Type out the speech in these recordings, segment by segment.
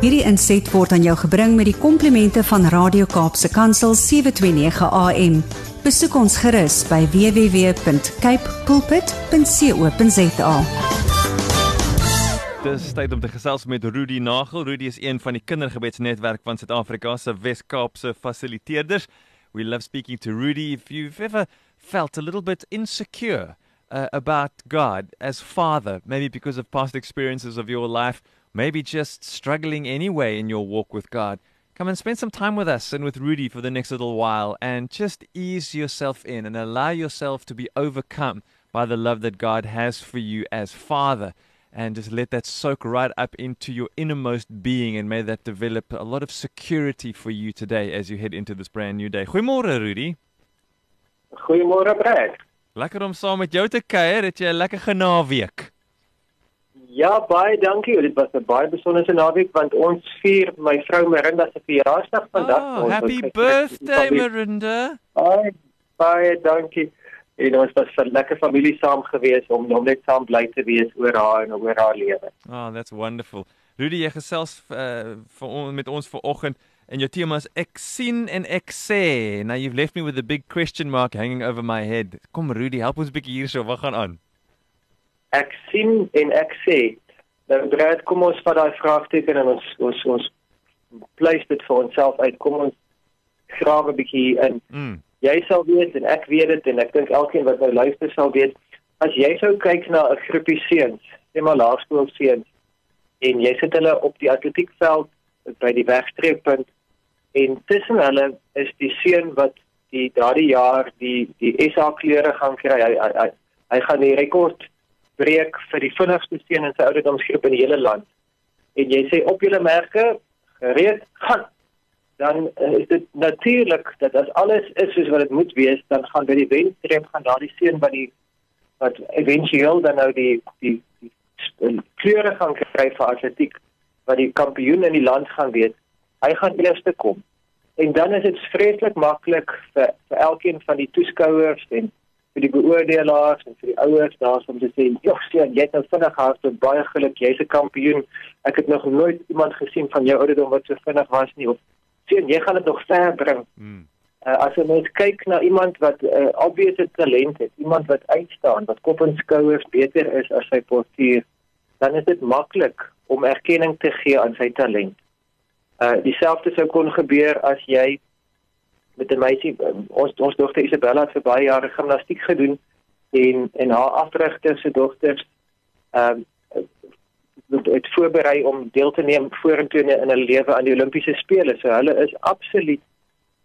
Hierdie inset word aan jou gebring met die komplimente van Radio Kaapse Kansel 729 AM. Besoek ons gerus by www.cape pulpit.co.za. Dis tyd om te gesels met Rudy Nagel. Rudy is een van die kindergebedsnetwerk van Suid-Afrika se Wes-Kaapse fasiliteerders. We love speaking to Rudy. If you've ever felt a little bit insecure uh, about God as Father, maybe because of past experiences of your life, maybe just struggling anyway in your walk with God, come and spend some time with us and with Rudy for the next little while and just ease yourself in and allow yourself to be overcome by the love that God has for you as Father. And just let that soak right up into your innermost being, and may that develop a lot of security for you today as you head into this brand new day. Goeiemôre, Rudy. Goeiemôre Brad. Lekker om saam met jou te kuier. Het jy 'n lekker genaweek? Ja, baie dankie. Dit was 'n baie besondere naweek want ons vier my vrou Marinda se verjaarsdag vandag. Oh, Ons happy het- birthday, familie- Marinda. Baie baie dankie. En ons was 'n lekker familie saam gewees om om net saam bly te wees oor haar en oor haar lewe. Oh, that's wonderful. Rudy, jy gesels uh, vir on, met ons vanoggend en jou tema is ek sien en ek sê. Now you've left me with a big question mark hanging over my head. Kom Rudy, help ons 'n bietjie hierso. Wat gaan aan? Ek sien en ek sê. Nou Brad, kom ons vat daai vraagteken en ons ons ons pleis dit vir onsself uit. Kom ons grawe 'n bietjie in. Mm. jy sal weet en ek weet dit en ek dink elkeen wat nou luister sal weet as jy sou kyk na 'n groepie seuns, sê maar laerskoolseuns en jy sit hulle op die atletiekveld by die wegstreeppunt en tussen hulle is die seun wat die daardie jaar die die SA kleure gaan kry. Hy hy hy, hy gaan die rekord breek vir die vinnigste seun in sy ouderdomsgroep in die hele land. En jy sê op julle merke gereed gaan dan uh, is dit natuurlik dat as alles is soos wat dit moet wees, dan gaan by die wenstreep gaan daardie seun wat die wat éventueel dan nou die die, die, die kleure gaan kry vir atletiek wat die kampioen in die land gaan wees. Hy gaan eerste kom. En dan is dit vreeslik maklik vir vir elkeen van die toeskouers en vir die beoordelaars en vir die ouers daar om te sê, "Jog, seun, jy het nou vinnig hardloop, baie geluk, jy's 'n kampioen. Ek het nog nooit iemand gesien van jou ouderdom wat so vinnig was nie." Of sien jy gaan dit nog ver bring. Mm. Uh, as jy mens kyk na iemand wat 'n uh, obvious talent het, iemand wat uitstaan, wat kop en skouers beter is as sy postuur, dan is dit maklik om erkenning te gee aan sy talent. Uh dieselfde sou kon gebeur as jy met 'n meisie um, ons ons dogter Isabella het vir baie jare gimnastiek gedoen en en haar afrigter se dogters ehm um, het voorberei om deel te neem vorentoe in hulle lewe aan die Olimpiese spele. So hulle is absoluut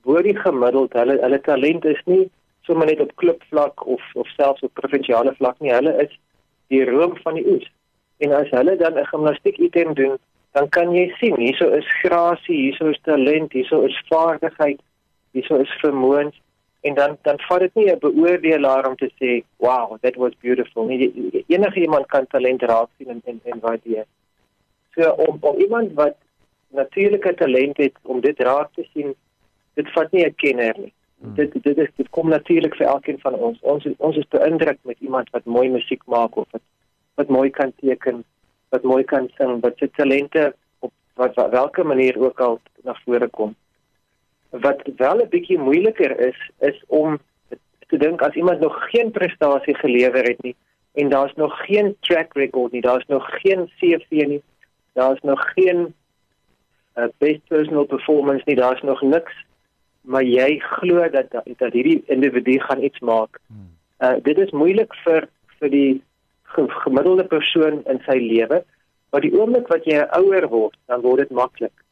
bo die gemiddeld. Hulle hulle talent is nie sommer net op klubvlak of of selfs op provinsiale vlak nie. Hulle is die room van die oes. En as hulle dan 'n gimnastiek item doen, dan kan jy sien, hierso is grasie, hierso is talent, hierso is vaardigheid, hierso is vermoëns en dan dan vat dit nie 'n beoordelaar om te sê, "Wow, that was beautiful." Nie enige iemand kan talent raak sien en en, en waardeer. So om om iemand wat natuurlike talent het om dit raak te sien, dit vat nie 'n kenner nie. Hmm. Dit dit is dit kom natuurlik vir elkeen van ons. Ons ons is beïndruk met iemand wat mooi musiek maak of wat wat mooi kan teken, wat mooi kan sing, wat sy talente op wat, wat welke manier ook al na vore kom. Wat wel 'n bietjie moeiliker is, is om te dink as iemand nog geen prestasie gelewer het nie en daar's nog geen track record nie, daar's nog geen CV nie, daar's nog geen uh, best personal performance nie, daar's nog niks, maar jy glo dat dat hierdie individu gaan iets maak. Uh dit is moeilik vir vir die gemiddelde persoon in sy lewe, maar die oomblik wat jy ouer word, dan word dit maklik.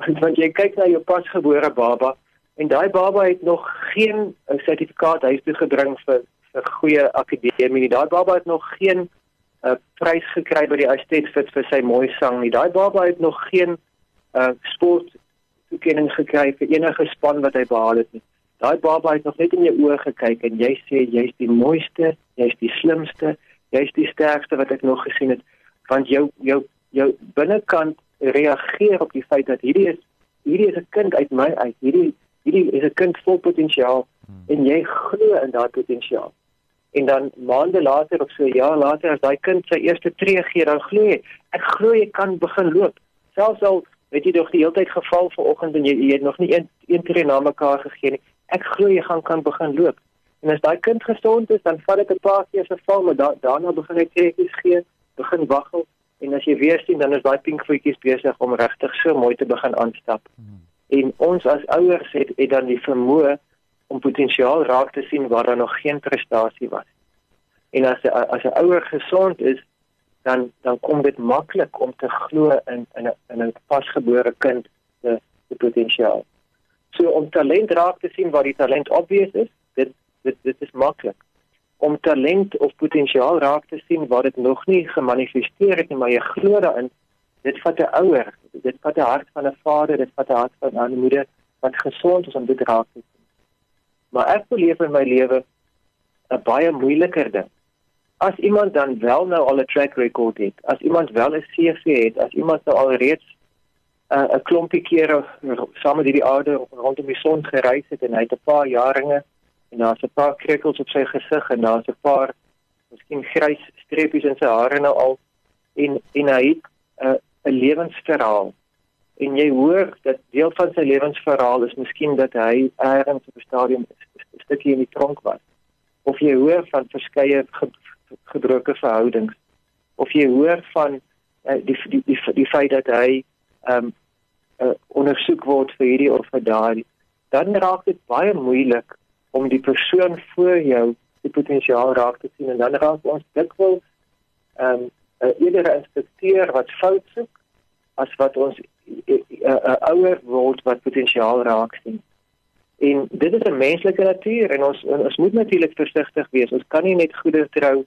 Want want jy kyk na jou pasgebore baba en daai baba het nog geen sertifikaat huis toe gebring vir vir goeie akademie nie. Daai baba het nog geen uh, prys gekry by die Astet Fit vir sy mooi sang nie. Daai baba het nog geen uh sport toekenning gekry vir enige span wat hy behaal het nie. Daai baba het nog net in jou oë gekyk en jy sê jy's die mooiste, jy's die slimste, jy's die sterkste wat ek nog gesien het want jou jou jou binnekant reageer op die feit dat hierdie is hierdie is 'n kind uit my uit. Hierdie hierdie is 'n kind vol potensiaal hmm. en jy glo in daardie potensiaal. En dan maande later of so jaar later as daai kind sy eerste tree gee, dan glo jy, ek glo jy kan begin loop. Selfs al weet jy nog die hele tyd geval vanoggend en jy, jy het nog nie een een tree na mekaar gegee nie. Ek glo jy gaan kan begin loop. En as daai kind gesond is, dan vat dit 'n paar keer se val, maar da, daarna begin hy trekkies gee, begin waggel en as jy weer sien dan is daai pink voetjies besig om regtig so mooi te begin aanstap. Hmm. En ons as ouers het, het dan die vermoë om potensiaal raak te sien waar daar nog geen prestasie was. En as as 'n ouer gesond is, dan dan kom dit maklik om te glo in in 'n in 'n pasgebore kind se se potensiaal. So om talent raak te sien waar die talent obvious is, dit dit dit is maklik. Om talent of potensiaal raak te sien waar dit nog nie gemanifesteer het nie, maar jy glo daarin, dit vat 'n ouer, dit vat 'n hart van 'n vader, dit vat 'n hart van 'n moeder wat gesond is om dit raak te sien. Maar ek beleef in my lewe 'n baie moeiliker ding as iemand dan wel nou al 'n track record het, as iemand wel 'n CV het, as iemand nou al reeds uh, 'n klompie kere saam met hierdie aarde rondom die son gereis het en hy het 'n paar jaringe en daar's 'n paar krekkels op sy gesig en daar's 'n paar miskien grys streepies in sy hare nou al. En en hy het 'n uh, 'n lewensverhaal. En jy hoor dat deel van sy lewensverhaal is miskien dat hy ergens op 'n stadium 'n stukkie in die tronk was. Of jy hoor van verskeie gebroke verhoudings. Of jy hoor van uh, die, die die die feit dat hy ehm um, uh, ondersoek word vir hierdie of vir daai dan raak dit baie moeilik om die persoon voor jou die potensiaal raak te sien en dan raak ons dikwels ehm um, eerder 'n inspekteur wat fout soek as wat ons 'n uh, uh, ouer word wat potensiaal raak sien. En dit is 'n menslike natuur en ons ons moet natuurlik versigtig wees. Ons kan nie net goeie trou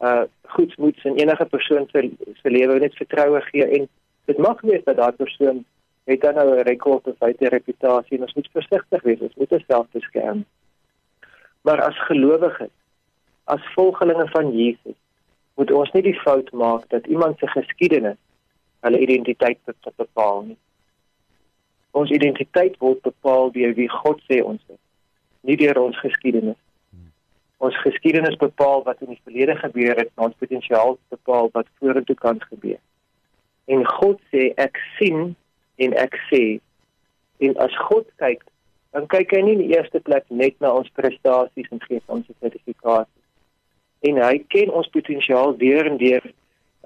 uh goedsmoeds in enige persoon se se lewe net vertroue gee en dit mag wees dat daardie persoon het dan nou 'n rekord of hy 'n reputasie en ons moet versigtig wees ons moet onsself beskerm maar as gelowiges as volgelinge van Jesus moet ons nie die fout maak dat iemand se geskiedenis hulle identiteit bepaal nie. Ons identiteit word bepaal deur wie God sê ons is nie deur ons geskiedenis. Ons geskiedenis bepaal wat in die verlede gebeur het, ons potensiaal bepaal wat vorentoe kan gebeur. En God sê ek sien en ek sê. En as God kyk, dan kyk hy nie in die eerste plek net na ons prestasies en gee ons 'n sertifikaat. En hy ken ons potensiaal deur en deur 'n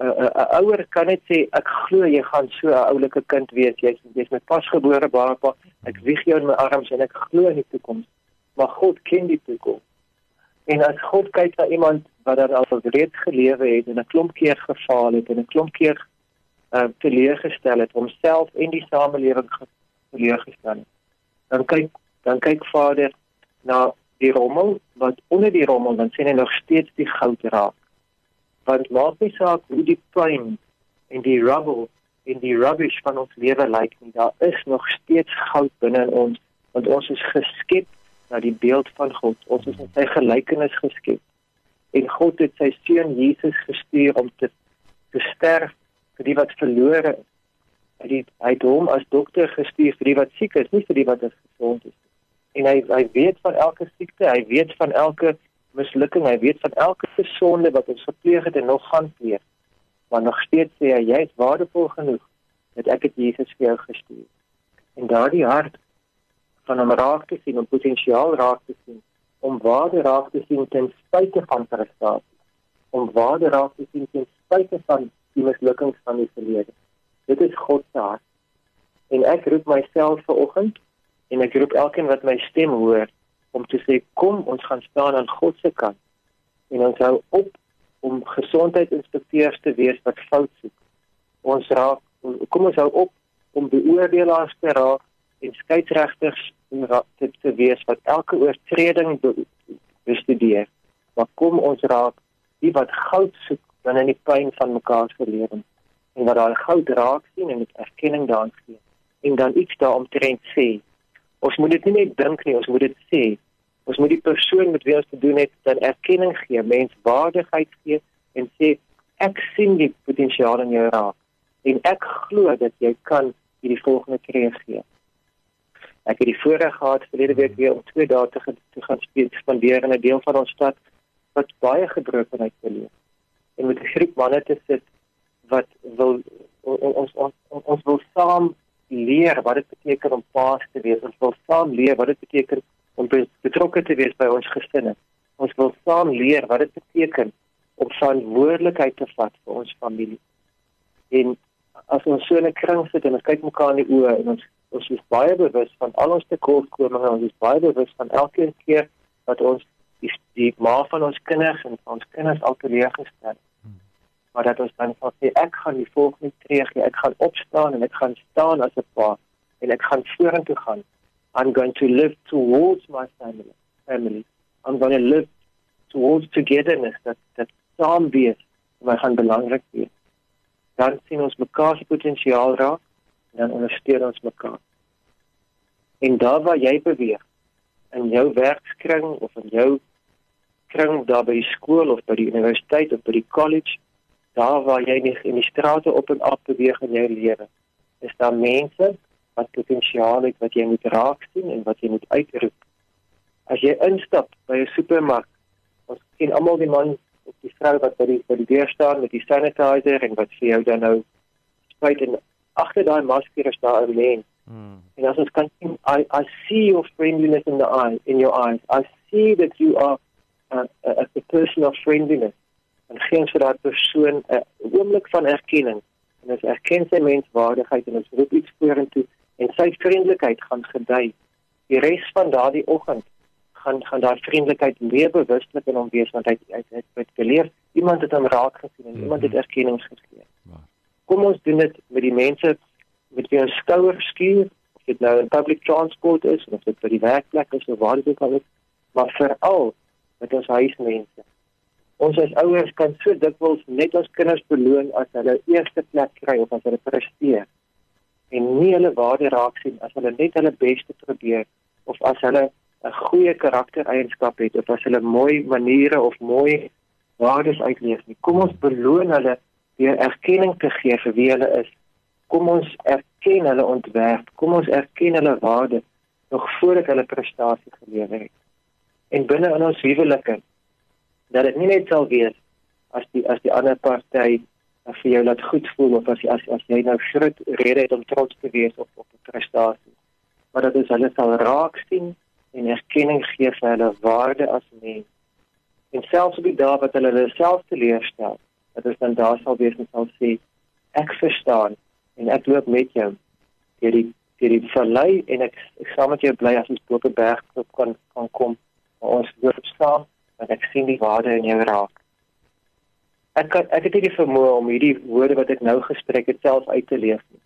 uh, uh, uh, ouer kan net sê ek glo jy gaan so 'n oulike kind wees. Jy's jy's my pasgebore baba ek wieg jou in my arms en ek glo in die toekoms. Maar God ken die toekoms. En as God kyk na iemand wat dan al reeds gelewe het en 'n klomp keer gefaal het en 'n klomp keer uh teleurgestel het homself en die samelewing teleurgestel het. Dan kyk dan kyk Vader na die rommel wat onder die rommel dan sien hy nog steeds die goud raak. Want maak nie saak hoe die pyn en die rubble en die rubbish van ons lewe lyk nie, daar is nog steeds goud binne in ons want ons is geskep na die beeld van God. Ons is in sy gelykenis geskep. En God het sy seun Jesus gestuur om te te sterf vir die wat verlore is. Hy het hy het hom as dokter gestuur vir die wat siek is, nie vir die wat gesond is. En hy hy weet van elke siekte, hy weet van elke mislukking, hy weet van elke sonde wat ons gepleeg het en nog gaan pleeg. Maar nog steeds sê hy jy is waardevol genoeg dat ek dit Jesus vir jou gestuur. En daardie hart van hom raak te sien, om potensiaal raak te sien, om waarde raak te sien ten spyte van prestasie, om waarde raak te sien ten spyte van die mislukkings van die verlede. Dit is God se hart. En ek roep myself vanoggend en ek roep elkeen wat my stem hoor om te sê kom ons gaan staan aan God se kant en ons hou op om gesondheidsinspekteurs te wees wat fout soek. Ons raak kom ons hou op om beoordelaars te raak en skeieregters te, te wees wat elke oortreding bestudeer. Maar kom ons raak die wat goud soek binne in die pyn van mekaar se lewens en wat daai goud raak sien en dit erkenning daarin gee en dan iets daaromtrent sê. Ons moet dit nie net dink nie, ons moet dit sê. Ons moet die persoon met wie ons te doen het dan erkenning gee, menswaardigheid gee en sê ek sien die potensiaal in jou raak en ek glo dat jy kan hierdie volgende tree gee. Ek het die voorreg gehad verlede week weer om 2 dae te, te gaan spandeer in 'n deel van ons stad wat baie gebrokenheid beleef. En met 'n groep manne te sit wat wil ons ons ons wil saam leer wat dit beteken om paas te wees. Ons wil saam leer wat dit beteken om betrokke te wees by ons gesinne. Ons wil saam leer wat dit beteken om verantwoordelikheid te vat vir ons familie. En as ons so 'n kring sit en ons kyk mekaar in die oë en ons ons is baie bewus van al ons tekortkominge, ons is baie bewus van elke keer wat ons die, die ma van ons kinders en ons kinders al teleurgestel. Hmm. Maar dat ons dan sê ek gaan die volgende tree gee, ek gaan opstaan en ek gaan staan as 'n pa en ek gaan vorentoe gaan. I'm going to live towards my family. Family. I'm going to live towards togetherness that that saam wees my gaan belangrik wees. Dan sien ons mekaar se potensiaal raak en dan ondersteun ons mekaar. En daar waar jy beweeg in jou werkskring of in jou kring daar by die skool of by die universiteit of by die college, daar waar jy nie in die strate op en af beweeg in jou lewe, is daar mense wat potensiaal het wat jy moet raak sien en wat jy moet uitroep. As jy instap by 'n supermark, ons sien almal die man of die vrou wat by die by die deur staan met die sanitizer en wat vir jou dan nou spuit en agter daai masker is daar 'n mens Mm. And as I can, I, I see your friendliness in the eye, in your eyes. I see that you are a, a, a person of friendliness. En geen vir daardie persoon 'n oomblik van erkenning. En as erken sy menswaardigheid en ons roep iets vorentoe en sy vriendelikheid gaan gedei. Die res van daardie oggend gaan gaan daai vriendelikheid meer bewuslik in hom wees want hy het het, het geleer iemand het hom raak gesien en mm -hmm. iemand het mhm. erkenning gegee. Kom ons doen dit met die mense met jou skouer skuur of dit nou in public transport is of dit by die werkplek is of waar dit ook al is maar veral met ons huismense ons as ouers kan so dikwels net ons kinders beloon as hulle eerste plek kry of as hulle presteer en nie hulle waarde raak sien as hulle net hulle beste probeer of as hulle 'n goeie karaktereienskap het of as hulle mooi maniere of mooi waardes uitleef nie. Kom ons beloon hulle deur erkenning te gee vir wie hulle is. Kom ons erken hulle ontwerp, kom ons erken hulle waarde nog voordat hulle prestasie gelewer het. En binne in ons huwelike dat dit nie net sal wees as die as die ander party vir jou laat goed voel of as as, as jy nou groot rede het om trots te wees op op 'n prestasie. Maar dat ons hulle sal raak sien en erkenning gee vir hulle waarde as mens. En selfs op die dae wat hulle hulle self teleurstel, dat ons dan daar sal wees en sal sê ek verstaan en ek loop met jou deur die deur die vallei en ek ek saam met jou bly as ons bo op 'n berg kan kan kom waar ons loop staan en ek sien die waarde in jou raak. Ek kan ek het nie die vermoë om hierdie woorde wat ek nou gespreek het self uit te leef nie.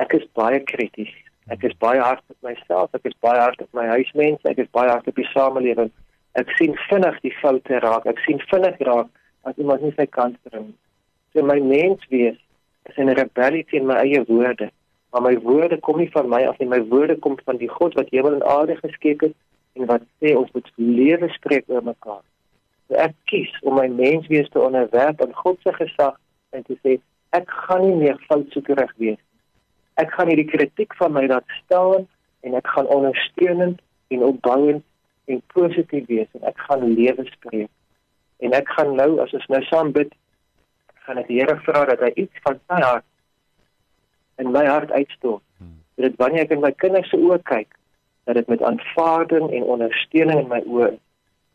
Ek is baie krities. Ek is baie hard met myself, ek is baie hard met my huismense, ek is baie hard op die samelewing. Ek sien vinnig die foute raak. Ek sien vinnig raak as iemand nie sy kant bring. So my mens wees is 'n rebellie teen my eie woorde. Maar my woorde kom nie van my af nie, my woorde kom van die God wat hemel en aarde geskep het en wat sê ons moet lewe spreek oor mekaar. So ek kies om my menswees te onderwerp aan God se gesag en te sê ek gaan nie meer foutsoekerig wees nie. Ek gaan hierdie kritiek van my laat staan en ek gaan ondersteunend en opbouend en positief wees en ek gaan lewe spreek. En ek gaan nou as ons nou saam bid gaan ek die Here vra dat hy iets van sy hart in my hart uitstort. Hmm. Dat wanneer ek in my kinders se oë kyk, dat dit met aanvaarding en ondersteuning in my oë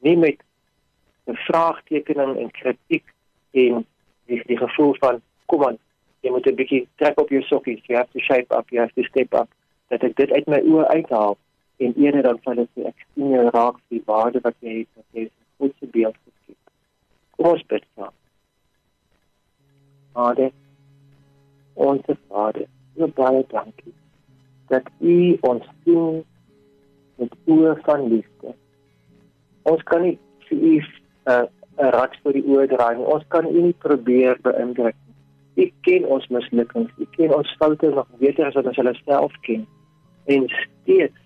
nie met vraagtekening en kritiek en die, die gevoel van kom aan, jy moet 'n bietjie trek op jou sokkies, jy have to shape up, jy have to step up, dat ek dit uit my oë uithaal en eerder dan van dit ek sien jou raak die waarde wat jy het, wat jy 'n goeie beeld geskep. Kom ons bid saam. Vader, onze Vader, so baie dankie dat U ons sien met oë van liefde. Ons kan nie vir U 'n uh, 'n rad vir die oë draai nie. Ons kan U nie probeer beïndruk nie. U ken ons mislukkings, U ken ons foute nog beter as wat ons hulle self ken. En steeds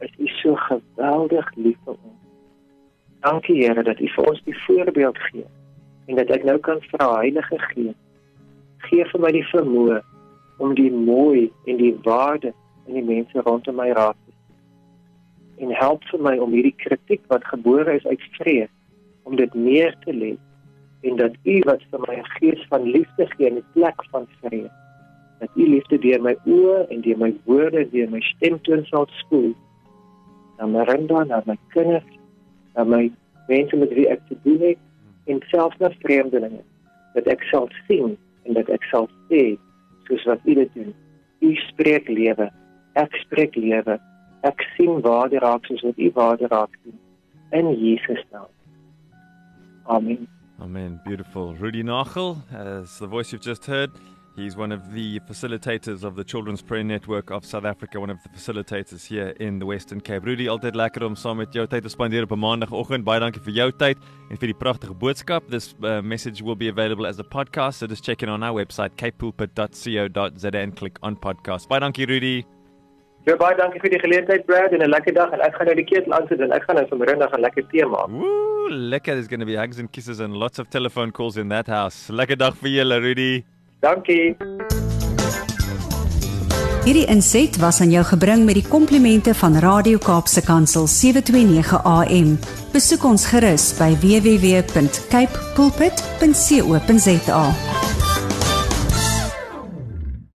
is U so geweldig lief vir ons. Dankie Here dat U vir ons die voorbeeld gee en dat ek nou kan vra Heilige Gees gee vir my die vermoë om die mooi en die waarde in die mense rondom my raak. En help vir my om hierdie kritiek wat gebore is uit vrees om dit neer te lê en dat U wat vir my 'n gees van liefde gee in die plek van vrees dat u liefde deur my oë en deur my woorde en deur my stemtoon sal spoel na Miranda, na my kinders, na my mense met wie ek te doen het en selfs na vreemdelinge dat ek sal sien en dat ek sal sê soos wat u dit doen. U spreek lewe. Ek spreek lewe. Ek sien waarde raak soos wat u waarde raak sien. In Jesus naam. Amen. Amen. Beautiful. Rudy Nagel, as the voice you've just heard, he's one of the facilitators of the Children's Prayer Network of South Africa, one of the facilitators here in the Western Cape. Rudy, altyd lekker om saam met jou tyd te spandeer op 'n maandagooggend. Baie dankie vir jou tyd en vir die pragtige boodskap. This uh, message will be available as a podcast, so just check in on our website capepulpit.co.za and click on podcast. Baie dankie Rudy. Ja, baie dankie vir die geleentheid, Brad, en 'n lekker dag en ek gaan nou die ketel aansit en ek gaan nou vanmiddag 'n lekker tee maak. Woo, lekker. There's going to be hugs and kisses and lots of telephone calls in that house. Lekker dag vir julle, Rudy. Dankie. Hierdie inset was aan jou gebring met die komplimente van Radio Kaapse Kansel 729 AM. Besoek ons gerus by www.cape pulpit.co.za.